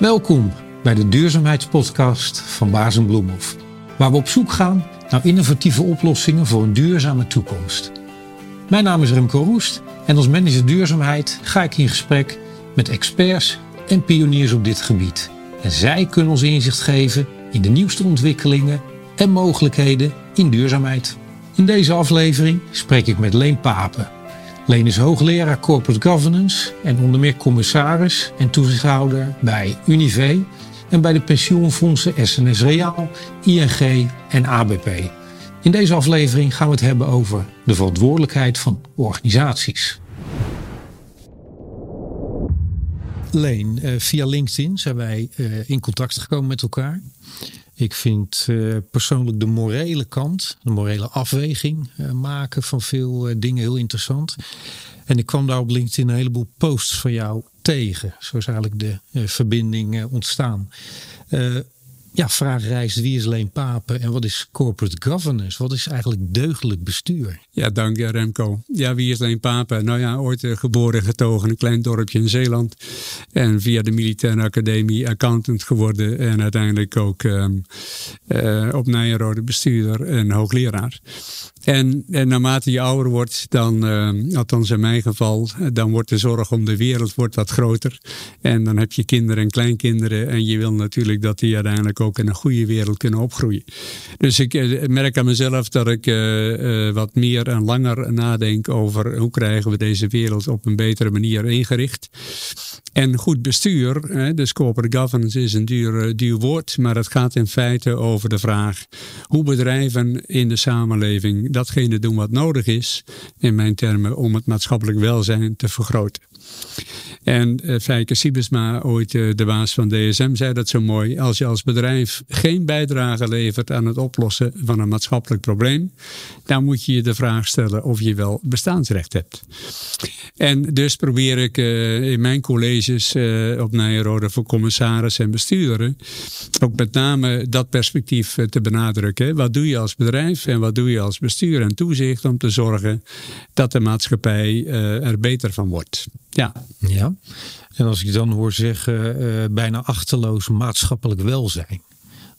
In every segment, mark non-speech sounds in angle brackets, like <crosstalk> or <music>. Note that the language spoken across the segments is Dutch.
Welkom bij de duurzaamheidspodcast van Baas Bloemhof, waar we op zoek gaan naar innovatieve oplossingen voor een duurzame toekomst. Mijn naam is Remco Roest en als manager duurzaamheid ga ik in gesprek met experts en pioniers op dit gebied. En zij kunnen ons inzicht geven in de nieuwste ontwikkelingen en mogelijkheden in duurzaamheid. In deze aflevering spreek ik met Leen Papen. Leen is hoogleraar Corporate Governance en onder meer commissaris en toezichthouder bij Unive en bij de pensioenfondsen SNS Reaal, ING en ABP. In deze aflevering gaan we het hebben over de verantwoordelijkheid van organisaties. Leen, eh, via LinkedIn zijn wij eh, in contact gekomen met elkaar. Ik vind uh, persoonlijk de morele kant, de morele afweging uh, maken van veel uh, dingen heel interessant. En ik kwam daar op LinkedIn een heleboel posts van jou tegen. Zo is eigenlijk de verbinding ontstaan ja, vraag reist wie is Leen Papen en wat is corporate governance? Wat is eigenlijk deugdelijk bestuur? Ja, dank je Remco. Ja, wie is Leen Papen? Nou ja, ooit uh, geboren getogen in een klein dorpje in Zeeland. En via de militaire academie accountant geworden. En uiteindelijk ook um, uh, op Nijenrode bestuurder en hoogleraar. En, en naarmate je ouder wordt, dan, uh, althans in mijn geval, dan wordt de zorg om de wereld wordt wat groter. En dan heb je kinderen en kleinkinderen. En je wil natuurlijk dat die uiteindelijk ook in een goede wereld kunnen opgroeien. Dus ik uh, merk aan mezelf dat ik uh, wat meer en langer nadenk over hoe krijgen we deze wereld op een betere manier ingericht. En goed bestuur, dus corporate governance is een duur, duur woord, maar het gaat in feite over de vraag hoe bedrijven in de samenleving datgene doen wat nodig is, in mijn termen, om het maatschappelijk welzijn te vergroten. En uh, Fijke Siebesma, ooit uh, de baas van DSM, zei dat zo mooi. Als je als bedrijf geen bijdrage levert aan het oplossen van een maatschappelijk probleem, dan moet je je de vraag stellen of je wel bestaansrecht hebt. En dus probeer ik uh, in mijn colleges op Nijrode voor commissaris en bestuurderen ook met name dat perspectief te benadrukken. Wat doe je als bedrijf en wat doe je als bestuur en toezicht om te zorgen dat de maatschappij er beter van wordt. Ja. ja. En als ik dan hoor zeggen, uh, bijna achterloos maatschappelijk welzijn.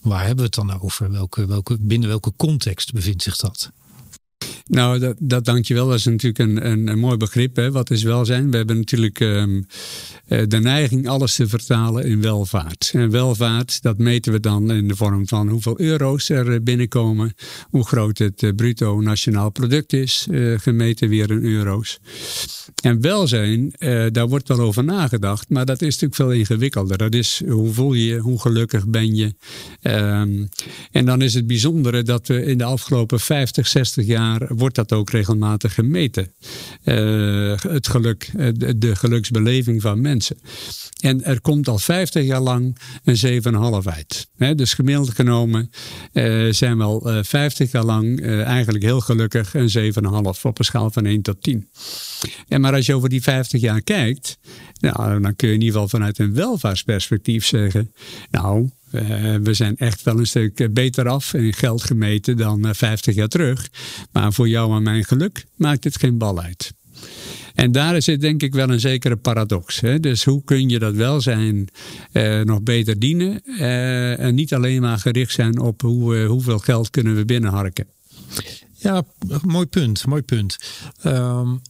Waar hebben we het dan over? Welke, welke, binnen welke context bevindt zich dat? Nou, dat, dat dankjewel. Dat is natuurlijk een, een, mooi begrip. Hè? Wat is welzijn? We hebben natuurlijk um, de neiging alles te vertalen in welvaart. En welvaart, dat meten we dan in de vorm van hoeveel euro's er eh, binnenkomen. Hoe groot het uh, bruto nationaal product is, uh, gemeten weer in euro's. En welzijn, daar wordt wel over nagedacht. Maar dat is natuurlijk veel ingewikkelder. Dat is hoe voel je je, hoe gelukkig ben je. Um, en dan is het bijzondere dat we in de afgelopen 50, 60 jaar wordt dat ook regelmatig gemeten. Uh, het geluk, eh, de, geluksbeleving van mensen. En er komt al 50 jaar lang een 7,5 uit. He, dus gemiddeld genomen uh, zijn we al 50 jaar lang eigenlijk heel gelukkig een 7,5 op een schaal van 1 tot 10. En maar als je over die 50 jaar kijkt, nou, dan kun je in ieder geval vanuit een welvaartsperspectief zeggen, nou, uh, we zijn echt wel een stuk beter af in geld gemeten dan uh, 50 jaar terug. Maar voor jou en mijn geluk maakt het geen bal uit. En daar zit denk ik wel een zekere paradox. Hè? Dus hoe kun je dat welzijn uh, nog beter dienen en niet alleen maar gericht zijn op hoe, hoeveel geld kunnen we binnenharken. Ja, mooi punt. Mooi punt. Um,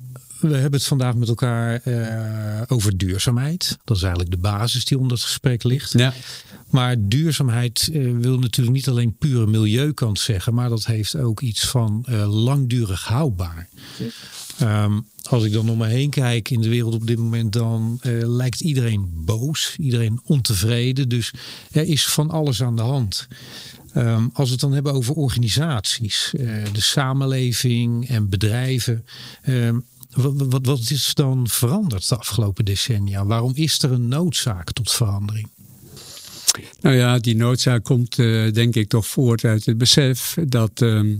we hebben het vandaag met elkaar uh, over duurzaamheid. Dat is eigenlijk de basis die onder het gesprek ligt. Ja. Maar duurzaamheid uh, wil natuurlijk niet alleen pure milieukant zeggen, maar dat heeft ook iets van uh, langdurig houdbaar. Um, als ik dan om me heen kijk in de wereld op dit moment, dan lijkt iedereen boos, iedereen ontevreden. Dus er is van alles aan de hand. Um, als we het dan hebben over organisaties, de samenleving en bedrijven. Um, wat, wat, is dan veranderd de afgelopen decennia? Waarom is er een noodzaak tot verandering? Nou ja, die noodzaak komt uh, denk ik toch voort uit het besef dat uh,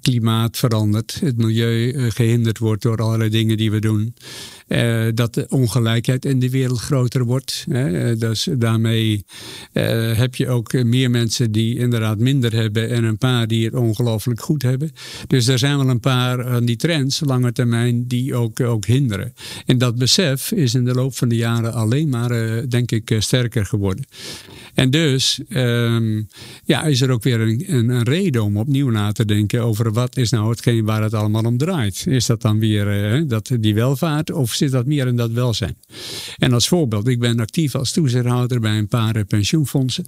klimaat verandert, het milieu uh, gehinderd wordt door allerlei dingen die we doen. Dat de ongelijkheid in de wereld groter wordt. Hè. Dus daarmee heb je ook meer mensen die inderdaad minder hebben en een paar die het ongelooflijk goed hebben. Dus er zijn wel een paar van die trends, lange termijn, die ook, ook hinderen. En dat besef is in de loop van de jaren alleen maar, denk ik, sterker geworden. En dus um, ja, is er ook weer een, een, een, reden om opnieuw na te denken over wat is nou hetgeen waar het allemaal om draait. Is dat dan weer dat, die welvaart of dat meer in dat welzijn? En als voorbeeld, ik ben actief als toezichthouder bij een paar pensioenfondsen.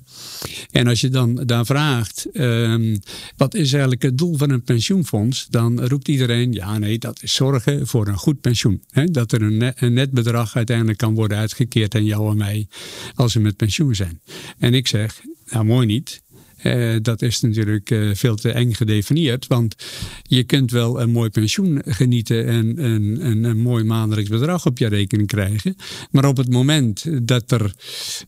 En als je dan daar vraagt, um, wat is eigenlijk het doel van een pensioenfonds? Dan roept iedereen, ja nee, dat is zorgen voor een goed pensioen. Dat er een, net, een net bedrag uiteindelijk kan worden uitgekeerd aan jou en mij als we met pensioen zijn. En ik zeg, nou mooi niet. Uh, dat is natuurlijk uh, veel te eng gedefinieerd. Want je kunt wel een mooi pensioen genieten en een, een, mooi maandelijks bedrag op je rekening krijgen. Maar op het moment dat er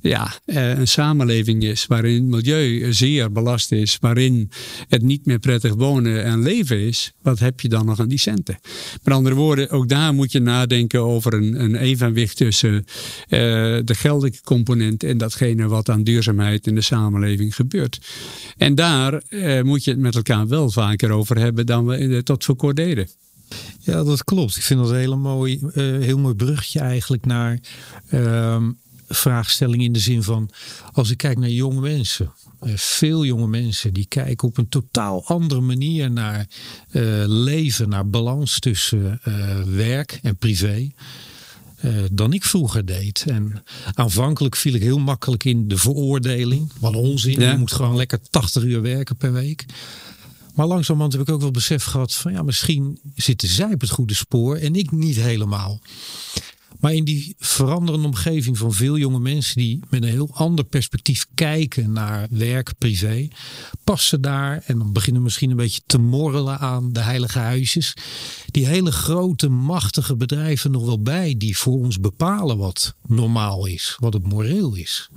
ja, uh, een samenleving is waarin het milieu zeer belast is, waarin het niet meer prettig wonen en leven is, wat heb je dan nog aan die centen? Met andere woorden, ook daar moet je nadenken over een, een evenwicht tussen de geldelijke component en datgene wat aan duurzaamheid in de samenleving gebeurt. En daar eh, moet je het met elkaar wel vaker over hebben dan we tot voor kort deden. Ja, dat klopt. Ik vind dat een hele mooi, uh, heel mooi brugje eigenlijk naar uh, vraagstelling in de zin van als ik kijk naar jonge mensen. Veel jonge mensen die kijken op een totaal andere manier naar leven, naar balans tussen werk en privé. Uh, dan ik vroeger deed. En aanvankelijk viel ik heel makkelijk in de veroordeling. Wat onzin, je moet gewoon lekker 80 uur werken per week. Maar langzamerhand heb ik ook wel besef gehad van ja, misschien zitten zij op het goede spoor en ik niet helemaal. Maar in die veranderende omgeving van veel jonge mensen die met een heel ander perspectief kijken naar werk, privé, passen daar en dan beginnen misschien een beetje te morrelen aan de heilige huisjes. Die hele grote, machtige bedrijven nog wel bij die voor ons bepalen wat normaal is, wat het moreel is.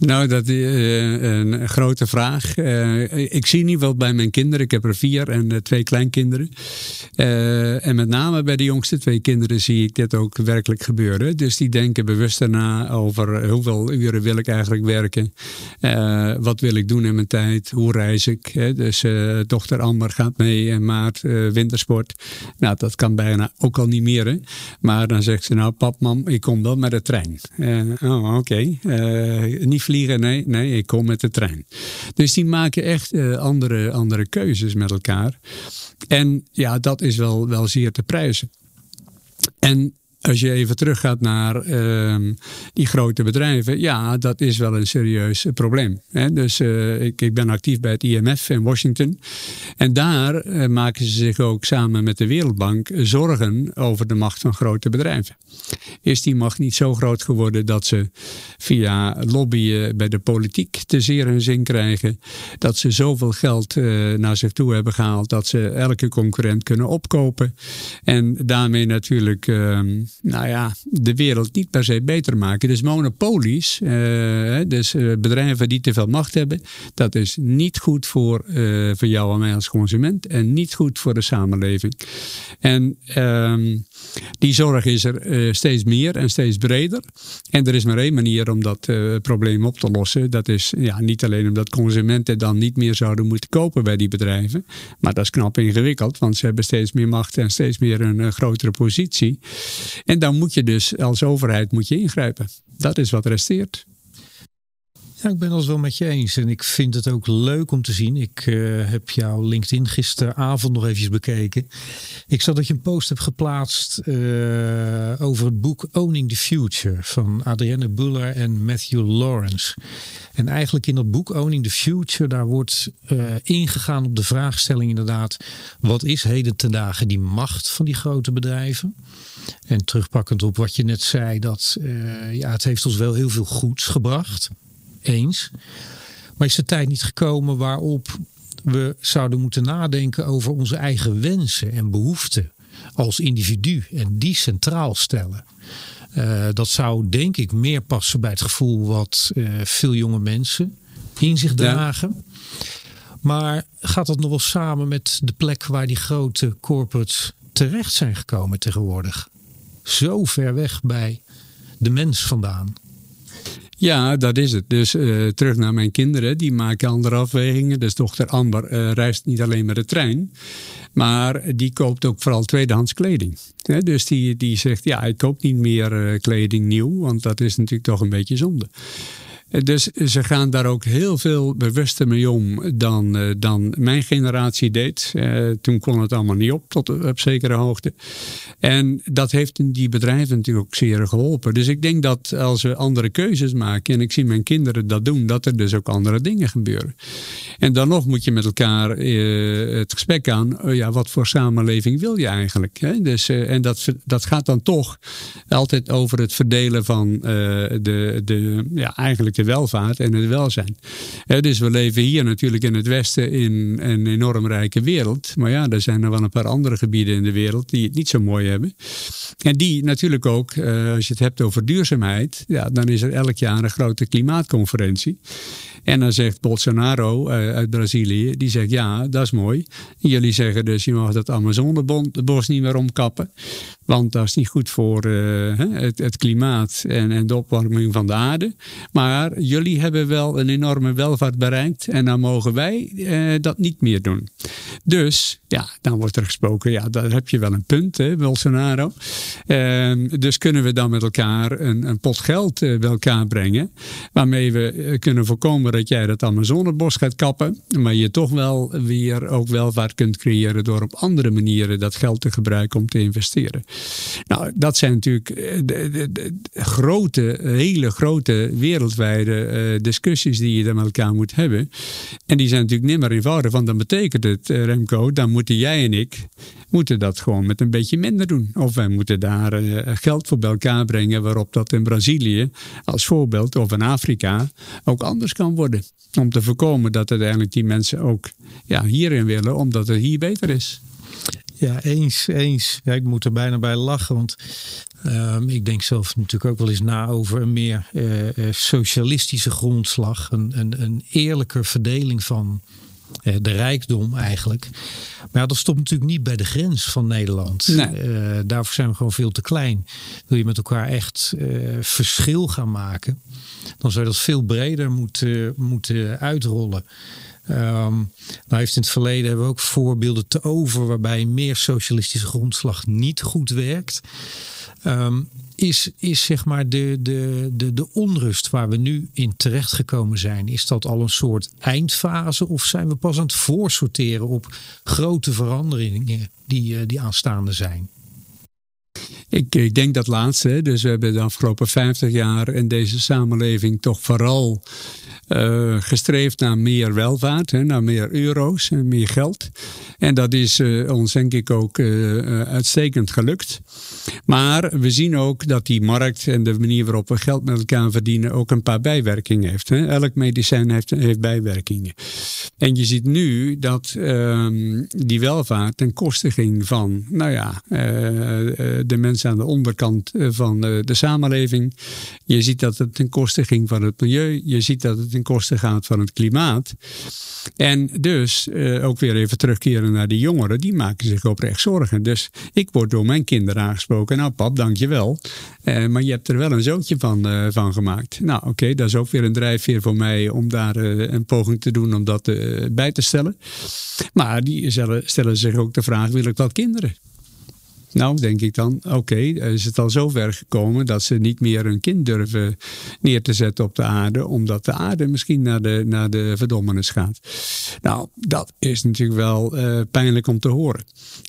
Nou, dat is uh, een grote vraag. Uh, ik zie niet wel bij mijn kinderen. Ik heb er vier en uh, twee kleinkinderen. en met name bij de jongste twee kinderen zie ik dit ook werkelijk gebeuren. Dus die denken bewust na over hoeveel uren wil ik eigenlijk werken. wat wil ik doen in mijn tijd? Hoe reis ik? Dus dochter Amber gaat mee in maart wintersport. Nou, dat kan bijna ook al niet meer. Maar dan zegt ze nou, pap, mam, ik kom wel met de trein. oh, oké. Okay niet vliegen, nee, nee, ik kom met de trein. Dus die maken echt uh, andere, andere keuzes met elkaar. En ja, dat is wel, wel zeer te prijzen. En als je even teruggaat naar uh, die grote bedrijven, ja, dat is wel een serieus probleem. Hè? Dus uh, ik, ik, ben actief bij het IMF in Washington. En daar uh, maken ze zich ook samen met de Wereldbank zorgen over de macht van grote bedrijven. Is die macht niet zo groot geworden dat ze via lobbyen bij de politiek te zeer hun zin krijgen? Dat ze zoveel geld naar zich toe hebben gehaald dat ze elke concurrent kunnen opkopen. En daarmee natuurlijk. Nou ja, de wereld niet per se beter maken. Dus monopolies, uh, dus uh, bedrijven die te veel macht hebben, dat is niet goed voor, uh, voor jou en mij als consument en niet goed voor de samenleving. En ehm, die zorg is er steeds meer en steeds breder. En er is maar één manier om dat probleem op te lossen. Dat is ja, niet alleen omdat consumenten dan niet meer zouden moeten kopen bij die bedrijven, maar dat is knap ingewikkeld, want ze hebben steeds meer macht en steeds meer een grotere positie. En dan moet je dus als overheid moet je ingrijpen. Dat is wat resteert. Ja, ik ben het wel met je eens. En ik vind het ook leuk om te zien. Ik uh, heb jouw LinkedIn gisteravond nog eventjes bekeken. Ik zag dat je een post hebt geplaatst uh, over het boek Owning the Future van Adrienne Buller en Matthew Lawrence. En eigenlijk in dat boek Owning the Future, daar wordt uh, ingegaan op de vraagstelling inderdaad. Wat is heden ten dagen die macht van die grote bedrijven? En terugpakkend op wat je net zei, dat ja, het heeft ons wel heel veel goeds gebracht eens. Maar is de tijd niet gekomen waarop we zouden moeten nadenken over onze eigen wensen en behoeften als individu en die centraal stellen? Uh, dat zou denk ik meer passen bij het gevoel wat uh, veel jonge mensen in zich dragen. Ja. Maar gaat dat nog wel samen met de plek waar die grote corporates terecht zijn gekomen tegenwoordig? zo ver weg bij de mens vandaan. Ja, dat is het. Dus uh, terug naar mijn kinderen. Die maken andere afwegingen. Dus dochter Amber uh, reist niet alleen met de trein. Maar die koopt ook vooral tweedehands kleding. dus die, die zegt, ja, ik koop niet meer uh, kleding nieuw. Want dat is natuurlijk toch een beetje zonde. Dus ze gaan daar ook heel veel bewuster mee om dan, uh, dan mijn generatie deed. Uh, toen kon het allemaal niet op, tot op zekere hoogte. En dat heeft die bedrijven natuurlijk ook zeer geholpen. Dus ik denk dat als we andere keuzes maken, en ik zie mijn kinderen dat doen, dat er dus ook andere dingen gebeuren. En dan nog moet je met elkaar uh, het gesprek aan, ja, wat voor samenleving wil je eigenlijk? Hè? Dus, en dat, dat gaat dan toch altijd over het verdelen van de, de, ja, eigenlijk welvaart en het welzijn. dus we leven hier natuurlijk in het Westen in een enorm rijke wereld. Maar ja, er zijn er wel een paar andere gebieden in de wereld die het niet zo mooi hebben. En die natuurlijk ook, eh, als je het hebt over duurzaamheid, ja, dan is er elk jaar een grote klimaatconferentie. En dan zegt Bolsonaro uh, uit Brazilië, die zegt ja, dat is mooi. jullie zeggen dus je mag dat Amazonebos niet meer omkappen. Want dat is niet goed voor uh, het, het, klimaat en, en, de opwarming van de aarde. Maar jullie hebben wel een enorme welvaart bereikt en dan mogen wij uh, dat niet meer doen. Dus ja, dan wordt er gesproken, ja, daar heb je wel een punt, hè, Bolsonaro. Ehm, dus kunnen we dan met elkaar een, een pot geld bij elkaar brengen, waarmee we kunnen voorkomen dat jij dat Amazonebos gaat kappen, maar je toch wel weer ook welvaart kunt creëren door op andere manieren dat geld te gebruiken om te investeren. Nou, dat zijn natuurlijk de, de, de grote, hele grote wereldwijde uh, discussies die je dan met elkaar moet hebben. En die zijn natuurlijk niet meer eenvoudig, want dan betekent het, uh, Remco, dan moeten jij en ik moeten dat gewoon met een beetje minder doen. Of wij moeten daar geld voor bij elkaar brengen, waarop dat in Brazilië als voorbeeld of in Afrika ook anders kan worden. Om te voorkomen dat uiteindelijk die mensen ook ja, hierin willen, omdat het hier beter is. Ja, eens, eens. Ja, ik moet er bijna bij lachen, want um, ik denk zelf natuurlijk ook wel eens na over een meer uh, socialistische grondslag. Een, een, een eerlijker verdeling van uh, de rijkdom eigenlijk. Maar ja, dat stopt natuurlijk niet bij de grens van Nederland. Nee. daarvoor zijn we gewoon veel te klein. Wil je met elkaar echt verschil gaan maken, dan zou je dat veel breder moeten, moeten uitrollen. Um, nou heeft in het verleden hebben we ook voorbeelden te over waarbij meer socialistische grondslag niet goed werkt. Um, is, is zeg maar de, de, de, de onrust waar we nu in terechtgekomen zijn, is dat al een soort eindfase of zijn we pas aan het voorsorteren op grote veranderingen die, eh, die aanstaande zijn? Ik, ik, denk dat laatste. Dus we hebben de afgelopen 50 jaar in deze samenleving toch vooral uh, gestreefd naar meer welvaart, hè, naar meer euro's en meer geld. En dat is uh, ons denk ik ook uh, uitstekend gelukt. Maar we zien ook dat die markt en de manier waarop we geld met elkaar verdienen ook een paar bijwerkingen heeft. Hè. Elk medicijn heeft, heeft bijwerkingen. En je ziet nu dat ehm, die welvaart ten koste ging van, nou ja, de mensen aan de onderkant van de samenleving. Je ziet dat het ten koste ging van het milieu. Je ziet dat het koste gaat van het klimaat. En dus uh, ook weer even terugkeren naar die jongeren, die maken zich oprecht zorgen. Dus ik word door mijn kinderen aangesproken. Nou, pap, dankjewel. Uh, maar je hebt er wel een zootje van, uh, van gemaakt. Nou, oké, okay, dat is ook weer een drijfveer voor mij om daar een poging te doen om dat bij te stellen. Maar die stellen, zich ook de vraag: wil ik wel kinderen? Nou, denk ik dan, oké, is het al zover gekomen dat ze niet meer een kind durven neer te zetten op de aarde, omdat de aarde misschien naar de, naar de verdommenis gaat. Nou, dat is natuurlijk wel uh, pijnlijk om te horen.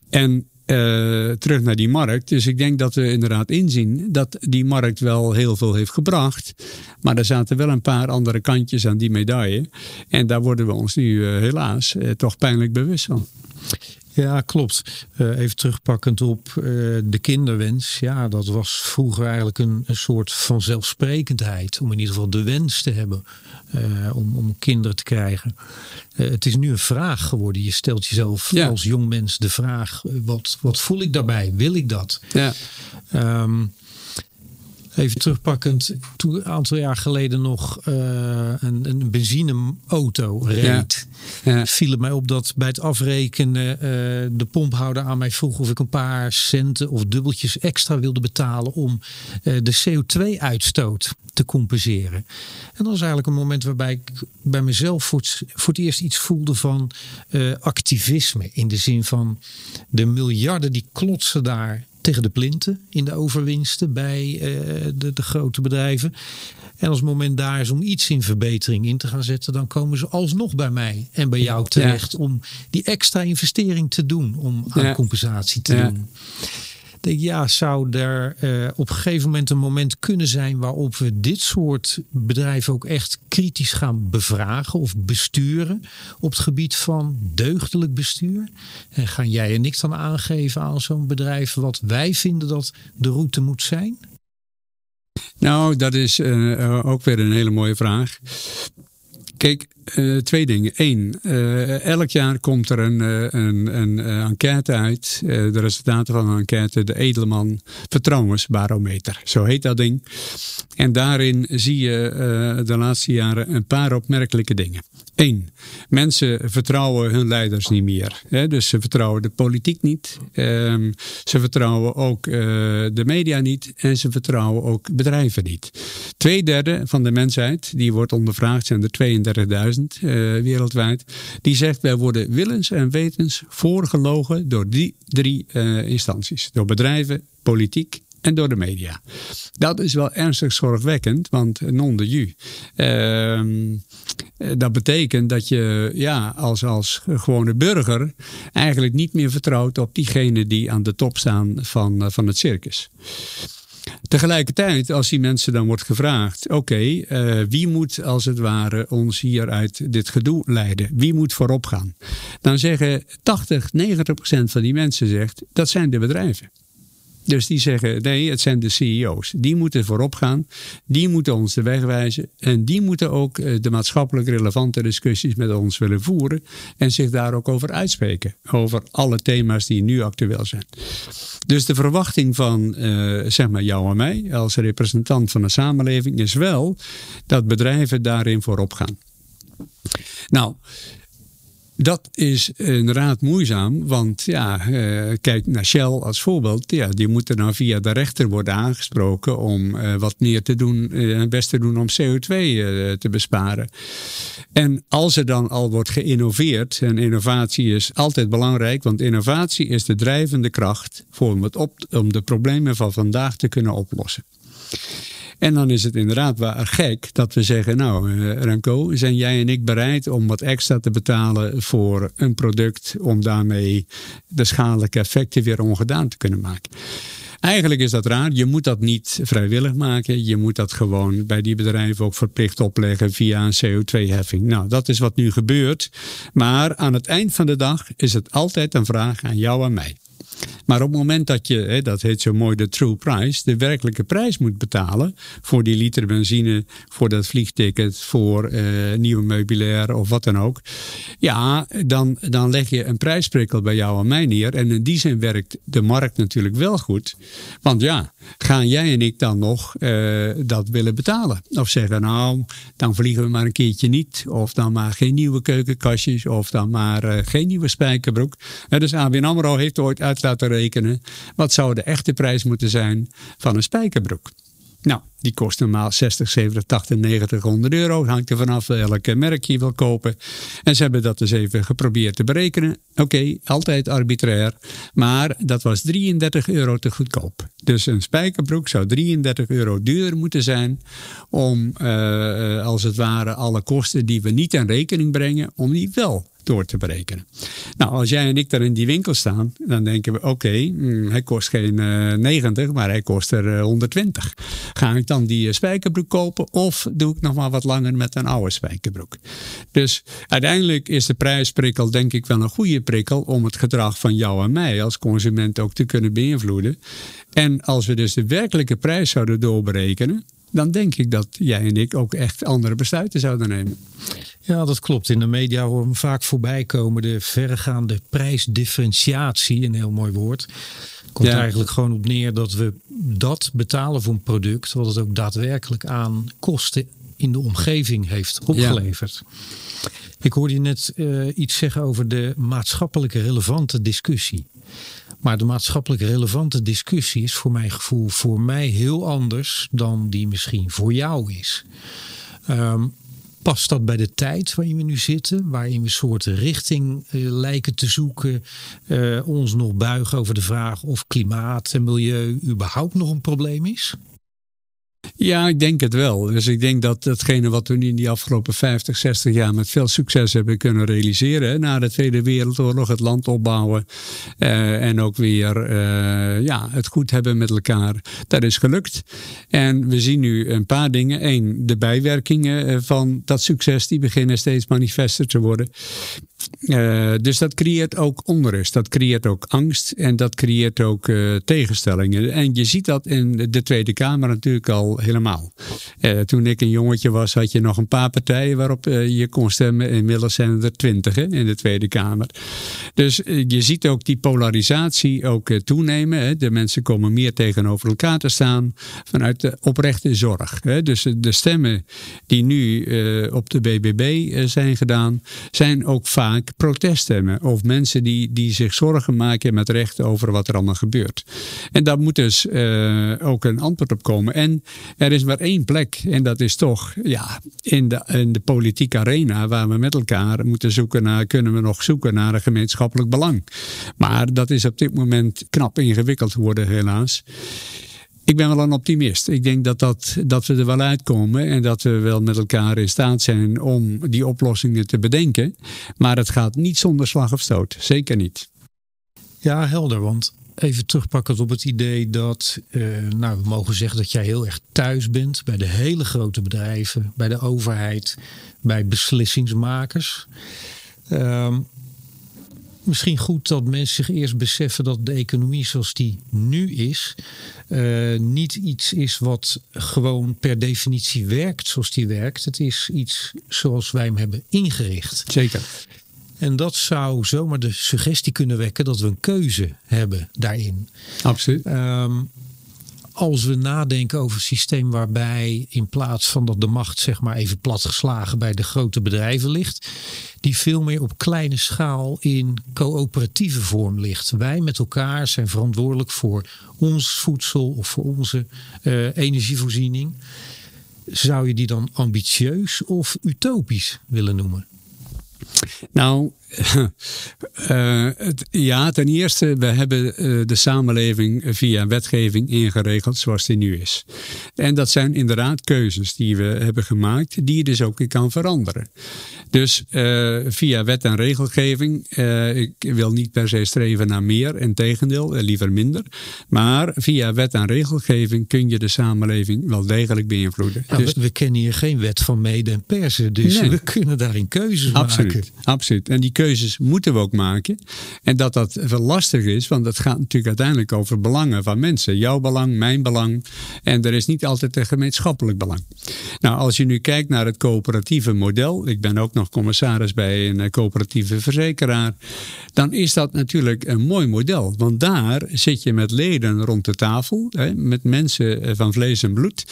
En uh, terug naar die markt. Dus ik denk dat we inderdaad inzien dat die markt wel heel veel heeft gebracht. Maar er zaten wel een paar andere kantjes aan die medaille. En daar worden we ons nu uh, helaas toch pijnlijk bewust van. Ja, klopt. Uh, even terugpakkend op uh, de kinderwens. Ja, dat was vroeger eigenlijk een, een soort vanzelfsprekendheid. Om in ieder geval de wens te hebben uh, om, om kinderen te krijgen. het is nu een vraag geworden. Je stelt jezelf ja. als jong mens de vraag: wat, wat voel ik daarbij? Wil ik dat? Ja. Um, Even terugpakkend, toen een aantal jaar geleden nog uh, een, een benzineauto reed, ja. viel het mij op dat bij het afrekenen uh, de pomphouder aan mij vroeg of ik een paar centen of dubbeltjes extra wilde betalen om uh, de CO2-uitstoot te compenseren. En dat was eigenlijk een moment waarbij ik bij mezelf voor het, voor het eerst iets voelde van activisme. In de zin van de miljarden die klotsen daar tegen de plinten in de overwinsten bij uh, de, de, grote bedrijven. En als het moment daar is om iets in verbetering in te gaan zetten, dan komen ze alsnog bij mij en bij jou terecht om die extra investering te doen, om aan ja. compensatie te ja. doen denk ja, zou er uh, op een gegeven moment een moment kunnen zijn waarop we dit soort bedrijven ook echt kritisch gaan bevragen of besturen op het gebied van deugdelijk bestuur? En gaan jij en ik dan aangeven aan zo'n bedrijf wat wij vinden dat de route moet zijn? Nou, dat is uh, ook weer een hele mooie vraag. Kijk, uh, twee dingen. Eén, uh, elk jaar komt er een, uh, een, een enquête uit. de resultaten van een enquête, de Edelman Vertrouwensbarometer. Zo heet dat ding. En daarin zie je de laatste jaren een paar opmerkelijke dingen. Eén, mensen vertrouwen hun leiders niet meer. Hè? Dus ze vertrouwen de politiek niet. Um, ze vertrouwen ook de media niet. En ze vertrouwen ook bedrijven niet. Tweederde van de mensheid, die wordt ondervraagd, zijn er 32.000 uh, wereldwijd. Die zegt wij worden willens en wetens voorgelogen door die drie uh, instanties. Door bedrijven, politiek en door de media. Dat is wel ernstig zorgwekkend, want non de ju. Uh, dat betekent dat je ja, als, als gewone burger eigenlijk niet meer vertrouwt op diegenen die aan de top staan van, eh, van het circus. Tegelijkertijd, als die mensen dan wordt gevraagd: oké, uh, wie moet als het ware ons hier uit dit gedoe leiden? Wie moet voorop gaan? Dan zeggen 80, 90 procent van die mensen zegt dat zijn de bedrijven. Dus die zeggen, nee, het zijn de CEO's. Die moeten voorop gaan. Die moeten ons de weg wijzen. En die moeten ook eh, de maatschappelijk relevante discussies met ons willen voeren. En zich daar ook over uitspreken. Over alle thema's die nu actueel zijn. Dus de verwachting van, uh, zeg maar, jou en mij als representant van de samenleving is wel dat bedrijven daarin voorop gaan. Nou, dat is inderdaad moeizaam, want ja, uh, kijk naar Shell als voorbeeld. Ja, die moeten dan via de rechter worden aangesproken om uh, wat meer te doen en uh, best te doen om CO2 te besparen. En als er dan al wordt geïnnoveerd, en innovatie is altijd belangrijk, want innovatie is de drijvende kracht voor het op, om de problemen van vandaag te kunnen oplossen. En dan is het inderdaad wel gek dat we zeggen: Nou, uh, Remco, zijn jij en ik bereid om wat extra te betalen voor een product om daarmee de schadelijke effecten weer ongedaan te kunnen maken? Eigenlijk is dat raar. Je moet dat niet vrijwillig maken. Je moet dat gewoon bij die bedrijven ook verplicht opleggen via een CO2-heffing. Nou, dat is wat nu gebeurt. Maar aan het eind van de dag is het altijd een vraag aan jou en mij. Maar op het moment dat je, hè, dat heet zo mooi de true price, de werkelijke prijs moet betalen voor die liter benzine, voor dat vliegticket, voor uh, nieuwe meubilair of wat dan ook. Ja, dan, dan leg je een prijsprikkel bij jou en mij neer. En in die zin werkt de markt natuurlijk wel goed. Want ja, gaan jij en ik dan nog uh, dat willen betalen? Of zeggen, nou, dan vliegen we maar een keertje niet. Of dan maar geen nieuwe keukenkastjes. Of dan maar uh, geen nieuwe spijkerbroek. dus ABN AMRO heeft ooit uit laten rekenen. Wat zou de echte prijs moeten zijn van een spijkerbroek? Nou, die kost normaal 60, 70, 80, 90, 100 euro. Hangt er vanaf welke merk je wil kopen. En ze hebben dat dus even geprobeerd te berekenen. Oké, altijd arbitrair. Maar dat was 33 euro te goedkoop. Dus een spijkerbroek zou 33 euro duurder moeten zijn. Om uh, als het ware alle kosten die we niet in rekening brengen, om die wel door te berekenen. Nou, als jij en ik daar in die winkel staan, dan denken we: oké, mm, hij kost geen uh, 90, maar hij kost er uh, 120. Ga ik dan die spijkerbroek kopen of doe ik nog maar wat langer met een oude spijkerbroek? Dus uiteindelijk is de prijsprikkel, denk ik, wel een goede prikkel om het gedrag van jou en mij als consument ook te kunnen beïnvloeden. En als we dus de werkelijke prijs zouden doorberekenen, dan denk ik dat jij en ik ook echt andere besluiten zouden nemen. Ja, dat klopt. In de media horen we vaak voorbij komen de verregaande prijsdifferentiatie, een heel mooi woord. Komt er eigenlijk gewoon op neer dat we dat betalen voor een product, wat het ook daadwerkelijk aan kosten in de omgeving heeft opgeleverd. Ik hoorde je net uh, iets zeggen over de maatschappelijk relevante discussie. Maar de maatschappelijk relevante discussie is voor mijn gevoel voor mij heel anders dan die misschien voor jou is. Um, past dat bij de tijd waarin we nu zitten, waarin we een soort richting uh, lijken te zoeken, uh, ons nog buigen over de vraag of klimaat en milieu überhaupt nog een probleem is? Ja, ik denk het wel. Dus ik denk dat datgene wat we nu in die afgelopen 50, 60 jaar met veel succes hebben kunnen realiseren. Na de Tweede Wereldoorlog, het land opbouwen uh, en ook weer uh, ja, het goed hebben met elkaar. Dat is gelukt. En we zien nu een paar dingen. Eén, de bijwerkingen eh, van dat succes die beginnen steeds manifester te worden. Dus dat creëert ook onrust, dat creëert ook angst en dat creëert ook tegenstellingen. En je ziet dat in de Tweede Kamer natuurlijk al helemaal. Uh, toen ik een jongetje was, had je nog een paar partijen waarop je kon stemmen. Inmiddels zijn er twintig in de Tweede Kamer. Dus je ziet ook die polarisatie ook toenemen. Hè. De mensen komen meer tegenover elkaar te staan vanuit de oprechte zorg. Hè. Dus de stemmen die nu op de BBB zijn gedaan, zijn ook vaak proteststemmen. Of mensen die, die zich zorgen maken met recht over wat er allemaal gebeurt. En daar moet dus ook een antwoord op komen. En er is maar één plek. En dat is toch ja, in, de, in de politieke arena waar we met elkaar moeten zoeken naar, kunnen we nog zoeken naar een gemeenschappelijk belang. Maar dat is op dit moment knap ingewikkeld geworden helaas. Ik ben wel een optimist. Ik denk dat, dat, dat we er wel uitkomen en dat we wel met elkaar in staat zijn om die oplossingen te bedenken. Maar het gaat niet zonder slag of stoot. Zeker niet. Ja, helder. Want even terugpakken op het idee dat, uh, nou, we mogen zeggen dat jij heel erg thuis bent bij de hele grote bedrijven, bij de overheid, bij beslissingsmakers. Uh, misschien goed dat mensen zich eerst beseffen dat de economie zoals die nu is, uh, niet iets is wat gewoon per definitie werkt zoals die werkt. Het is iets zoals wij hem hebben ingericht. Zeker. En dat zou zomaar de suggestie kunnen wekken dat we een keuze hebben daarin. Absoluut. Um, als we nadenken over een systeem waarbij in plaats van dat de macht zeg maar even platgeslagen bij de grote bedrijven ligt, die veel meer op kleine schaal in coöperatieve vorm ligt. Wij met elkaar zijn verantwoordelijk voor ons voedsel of voor onze uh, energievoorziening. Zou je die dan ambitieus of utopisch willen noemen? Nou, uh, <laughs> het, ja, ten eerste, we hebben uh, de samenleving via wetgeving ingeregeld zoals die nu is. En dat zijn inderdaad keuzes die we hebben gemaakt, die je dus ook kan veranderen. Dus uh, via wet en regelgeving, ik wil niet per se streven naar meer, in tegendeel, liever minder. Maar via wet en regelgeving kun je de samenleving wel degelijk beïnvloeden. Nou, dus, we, we, kennen hier geen wet van mede en persen, dus nee. we kunnen daarin keuzes absoluut, maken. Absoluut. En die keuzes moeten we ook maken. En dat dat veel lastig is, want het gaat natuurlijk uiteindelijk over belangen van mensen. Jouw belang, mijn belang. En er is niet altijd een gemeenschappelijk belang. Nou, als je nu kijkt naar het coöperatieve model. Ik ben ook nog commissaris bij een coöperatieve verzekeraar. Dan is dat natuurlijk een mooi model. Want daar zit je met leden rond de tafel. Hè, met mensen van vlees en bloed.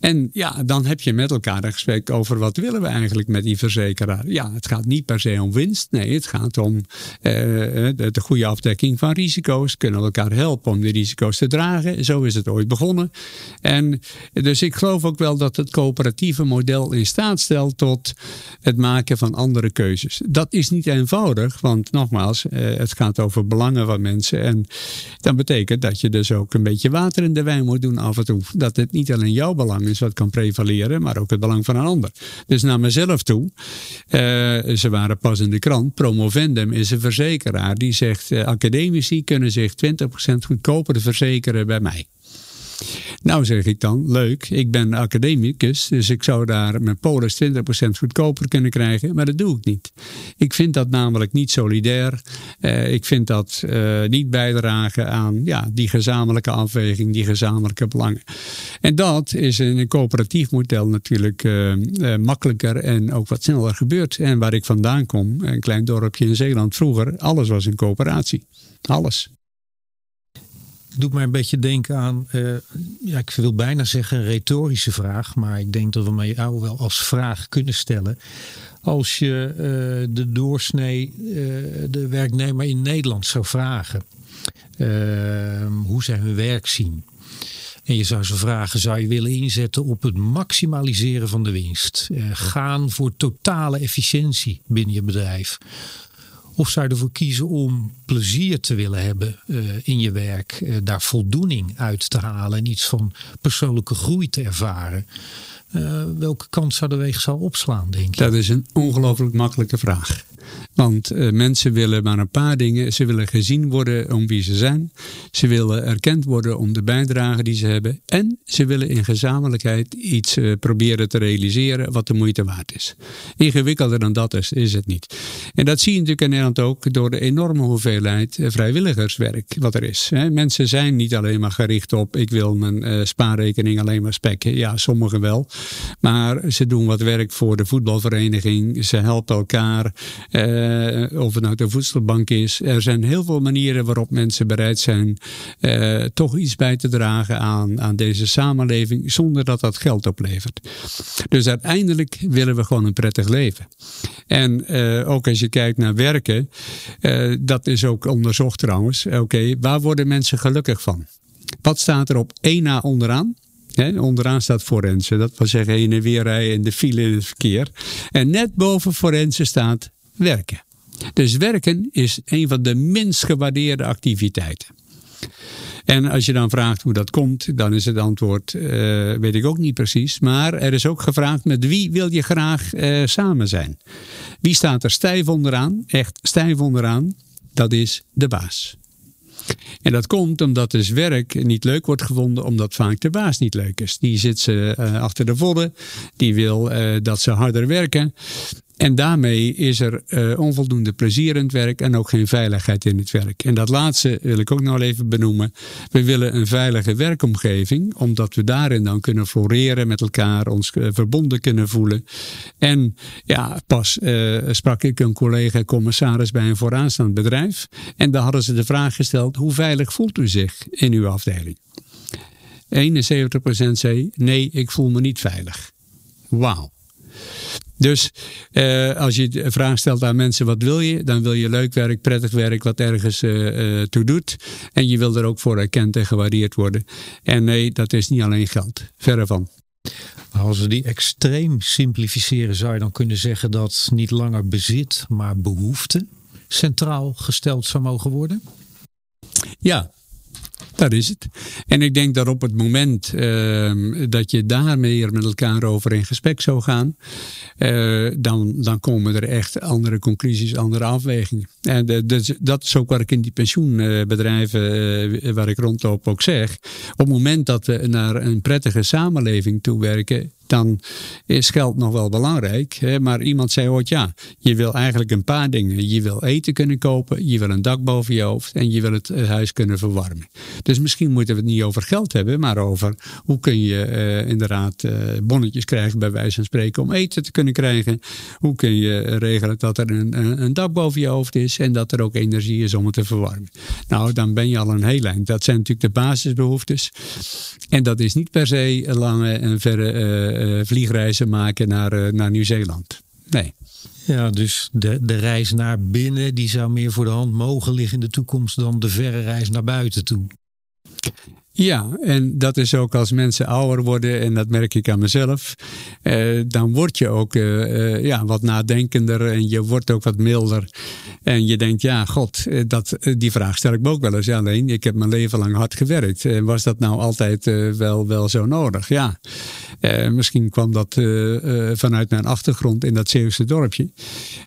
En ja, dan heb je met elkaar een gesprek over wat willen we eigenlijk met die verzekeraar. Ja, het gaat niet per se om winst. Nee, het gaat om uh, de, de, goede afdekking van risico's. Kunnen we elkaar helpen om die risico's te dragen. Zo is het ooit begonnen. En dus ik geloof ook wel dat het coöperatieve model in staat stelt tot het maken van andere keuzes. Dat is niet eenvoudig, want nogmaals, uh, het gaat over belangen van mensen. En dat betekent dat je dus ook een beetje water in de wijn moet doen af en toe. Dat het niet alleen jouw belang is wat kan prevaleren, maar ook het belang van een ander. Dus naar mezelf toe, ze waren pas in de krant, Promovendum is een verzekeraar die zegt: uh, academici kunnen zich 20% goedkoper verzekeren bij mij. Nou zeg ik dan, leuk, ik ben academicus, dus ik zou daar mijn polis 20% goedkoper kunnen krijgen, maar dat doe ik niet. Ik vind dat namelijk niet solidair. Uh, ik vind dat uh, niet bijdragen aan ja, die gezamenlijke afweging, die gezamenlijke belangen. En dat is in een coöperatief model natuurlijk uh, makkelijker en ook wat sneller gebeurd. En waar ik vandaan kom, een klein dorpje in Zeeland, vroeger, alles was in coöperatie. Alles doet mij een beetje denken aan, uh, ja, ik wil bijna zeggen een retorische vraag, maar ik denk dat we mij jou wel als vraag kunnen stellen. Als je uh, de doorsnee, uh, de werknemer in Nederland zou vragen hoe zij hun werk zien. En je zou ze vragen, zou je willen inzetten op het maximaliseren van de winst? gaan voor totale efficiëntie binnen je bedrijf? Of zou je ervoor kiezen om plezier te willen hebben uh, in je werk, uh, daar voldoening uit te halen en iets van persoonlijke groei te ervaren? Uh, welke kant zou de weegschaal opslaan, denk je? Dat is een ongelooflijk makkelijke vraag. Want uh, mensen willen maar een paar dingen. Ze willen gezien worden om wie ze zijn. Ze willen erkend worden om de bijdrage die ze hebben. En ze willen in gezamenlijkheid iets uh, proberen te realiseren wat de moeite waard is. Ingewikkelder dan dat is, is het niet. En dat zie je natuurlijk in Nederland ook door de enorme hoeveelheid uh, vrijwilligerswerk wat er is. Hè. Mensen zijn niet alleen maar gericht op ik wil mijn spaarrekening alleen maar spekken. Ja, sommigen wel. Maar ze doen wat werk voor de voetbalvereniging. Ze helpen elkaar. Uh, of het nou de voedselbank is. Er zijn heel veel manieren waarop mensen bereid zijn uh, toch iets bij te dragen aan, aan deze samenleving zonder dat dat geld oplevert. Dus uiteindelijk willen we gewoon een prettig leven. En uh, ook als je kijkt naar werken, dat is ook onderzocht trouwens. Oké, waar worden mensen gelukkig van? Wat staat er op één na onderaan? Onderaan staat forensen. Dat wil zeggen heen en weer rijden en de file in het verkeer. En net boven forensen staat werken. Dus werken is een van de minst gewaardeerde activiteiten. En als je dan vraagt hoe dat komt, dan is het antwoord, uh, weet ik ook niet precies. Maar er is ook gevraagd met wie wil je graag uh, samen zijn? Wie staat er stijf onderaan, echt stijf onderaan? Dat is de baas. En dat komt omdat dus werk niet leuk wordt gevonden, omdat vaak de baas niet leuk is. Die zit ze uh, achter de vodden, die wil dat ze harder werken. En daarmee is er uh, onvoldoende plezier in het werk en ook geen veiligheid in het werk. En dat laatste wil ik ook nog even benoemen. We willen een veilige werkomgeving, omdat we daarin dan kunnen floreren met elkaar, ons uh, verbonden kunnen voelen. En ja, pas uh, sprak ik een collega commissaris bij een vooraanstaand bedrijf. En daar hadden ze de vraag gesteld: hoe veilig voelt u zich in uw afdeling? 71% zei: nee, ik voel me niet veilig. Wauw. Dus uh, als je de vraag stelt aan mensen wat wil je, dan wil je leuk werk, prettig werk, wat ergens uh, toe doet. En je wil er ook voor erkend en gewaardeerd worden. En nee, dat is niet alleen geld. Verre van. Als we die extreem simplificeren, zou je dan kunnen zeggen dat niet langer bezit, maar behoefte centraal gesteld zou mogen worden? Ja, dat is het. En ik denk dat op het moment uh, dat je daar meer met elkaar over in gesprek zou gaan, uh, dan, dan komen er echt andere conclusies, andere afwegingen. En dat is ook wat ik in die pensioenbedrijven uh, waar ik rondloop ook zeg. Op het moment dat we naar een prettige samenleving toe werken, dan is geld nog wel belangrijk. Hè? Maar iemand zei ooit, ja, je wil eigenlijk een paar dingen. Je wil eten kunnen kopen, je wil een dak boven je hoofd en je wil het huis kunnen verwarmen. Dus misschien moeten we het niet over geld hebben, maar over hoe kun je uh, inderdaad uh, bonnetjes krijgen, bij wijze van spreken, om eten te kunnen krijgen. Hoe kun je regelen dat er een, een, dak boven je hoofd is en dat er ook energie is om het te verwarmen. Nou, dan ben je al een heel eind. Dat zijn natuurlijk de basisbehoeftes. En dat is niet per se lange en verre vliegreizen maken naar, naar Nieuw-Zeeland. Nee. Ja, dus de, de reis naar binnen die zou meer voor de hand mogen liggen in de toekomst dan de verre reis naar buiten toe. Ja, en dat is ook als mensen ouder worden, en dat merk ik aan mezelf, eh, dan word je ook eh, eh, ja, wat nadenkender en je wordt ook wat milder. En je denkt, ja, god, eh, dat, eh, die vraag stel ik me ook wel eens. Alleen, ik heb mijn leven lang hard gewerkt. En was dat nou altijd wel, wel zo nodig? Ja, misschien kwam dat vanuit mijn achtergrond in dat Zeeuwse dorpje.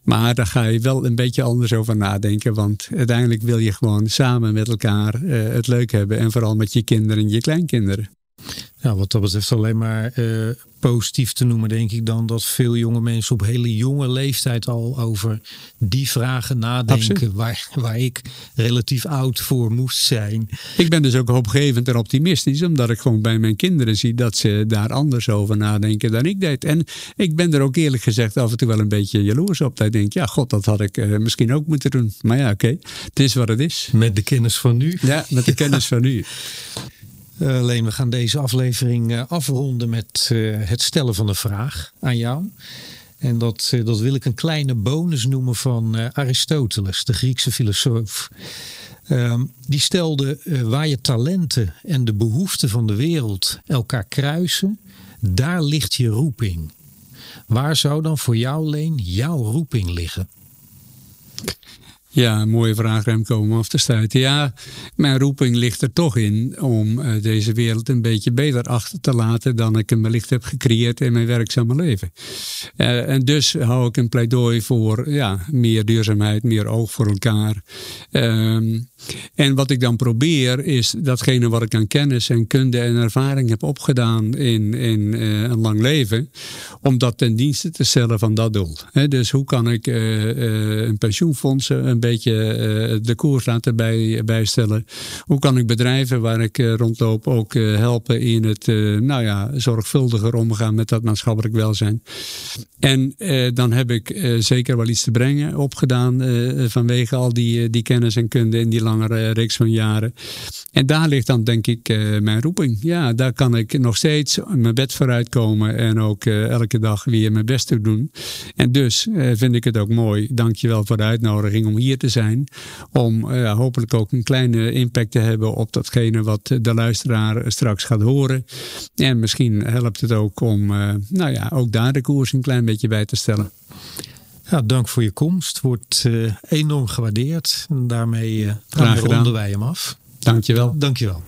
Maar daar ga je wel een beetje anders over nadenken, want uiteindelijk wil je gewoon samen met elkaar het leuk hebben en vooral met je kinderen kinderen en je kleinkinderen. Ja, wat dat betreft alleen maar uh, positief te noemen, denk ik dan dat veel jonge mensen op hele jonge leeftijd al over die vragen nadenken, waar, waar ik relatief oud voor moest zijn. Ik ben dus ook hoopgevend en optimistisch, omdat ik gewoon bij mijn kinderen zie dat ze daar anders over nadenken dan ik deed. En ik ben er ook eerlijk gezegd af en toe wel een beetje jaloers op. Dat ik denk, ja, god, dat had ik uh, misschien ook moeten doen. Maar ja, oké, het is wat het is. Met de kennis van nu. Ja, met de <laughs> kennis van nu. Uh, alleen we gaan deze aflevering uh, afronden met uh, het stellen van een vraag aan jou. En dat, dat wil ik een kleine bonus noemen van Aristoteles, de Griekse filosoof. Ehm, die stelde waar je talenten en de behoeften van de wereld elkaar kruisen, daar ligt je roeping. Waar zou dan voor jou, Leen, jouw roeping liggen? Ja, mooie vraag Remco om af te sluiten. Ja, mijn roeping ligt er toch in om uh, deze wereld een beetje beter achter te laten dan ik hem wellicht heb gecreëerd in mijn werkzame leven. Uh, en dus hou ik een pleidooi voor ja, meer duurzaamheid, meer oog voor elkaar. Uh, en wat ik dan probeer is datgene wat ik aan kennis en kunde en ervaring heb opgedaan in, in uh, een lang leven, om dat ten dienste te stellen van dat doel. Dus hoe kan ik een pensioenfonds een beetje uh, de koers laten bij, bijstellen. Hoe kan ik bedrijven waar ik uh, rondloop ook uh, helpen in het nou ja, zorgvuldiger omgaan met dat maatschappelijk welzijn. En dan heb ik zeker wel iets te brengen opgedaan vanwege al die, die kennis en kunde in die langere reeks van jaren. En daar ligt dan denk ik mijn roeping. Ja, daar kan ik nog steeds mijn bed vooruit komen en ook elke dag weer mijn best te doen. En dus vind ik het ook mooi. Dankjewel voor de uitnodiging om hier te zijn. Om uh, hopelijk ook een kleine impact te hebben op datgene wat de luisteraar straks gaat horen. En misschien helpt het ook om uh, nou ja, ook daar de koers een klein beetje bij te stellen. Ja, dank voor je komst. Wordt uh, enorm gewaardeerd. En daarmee, daarmee ronden wij hem af. Dankjewel. Dankjewel.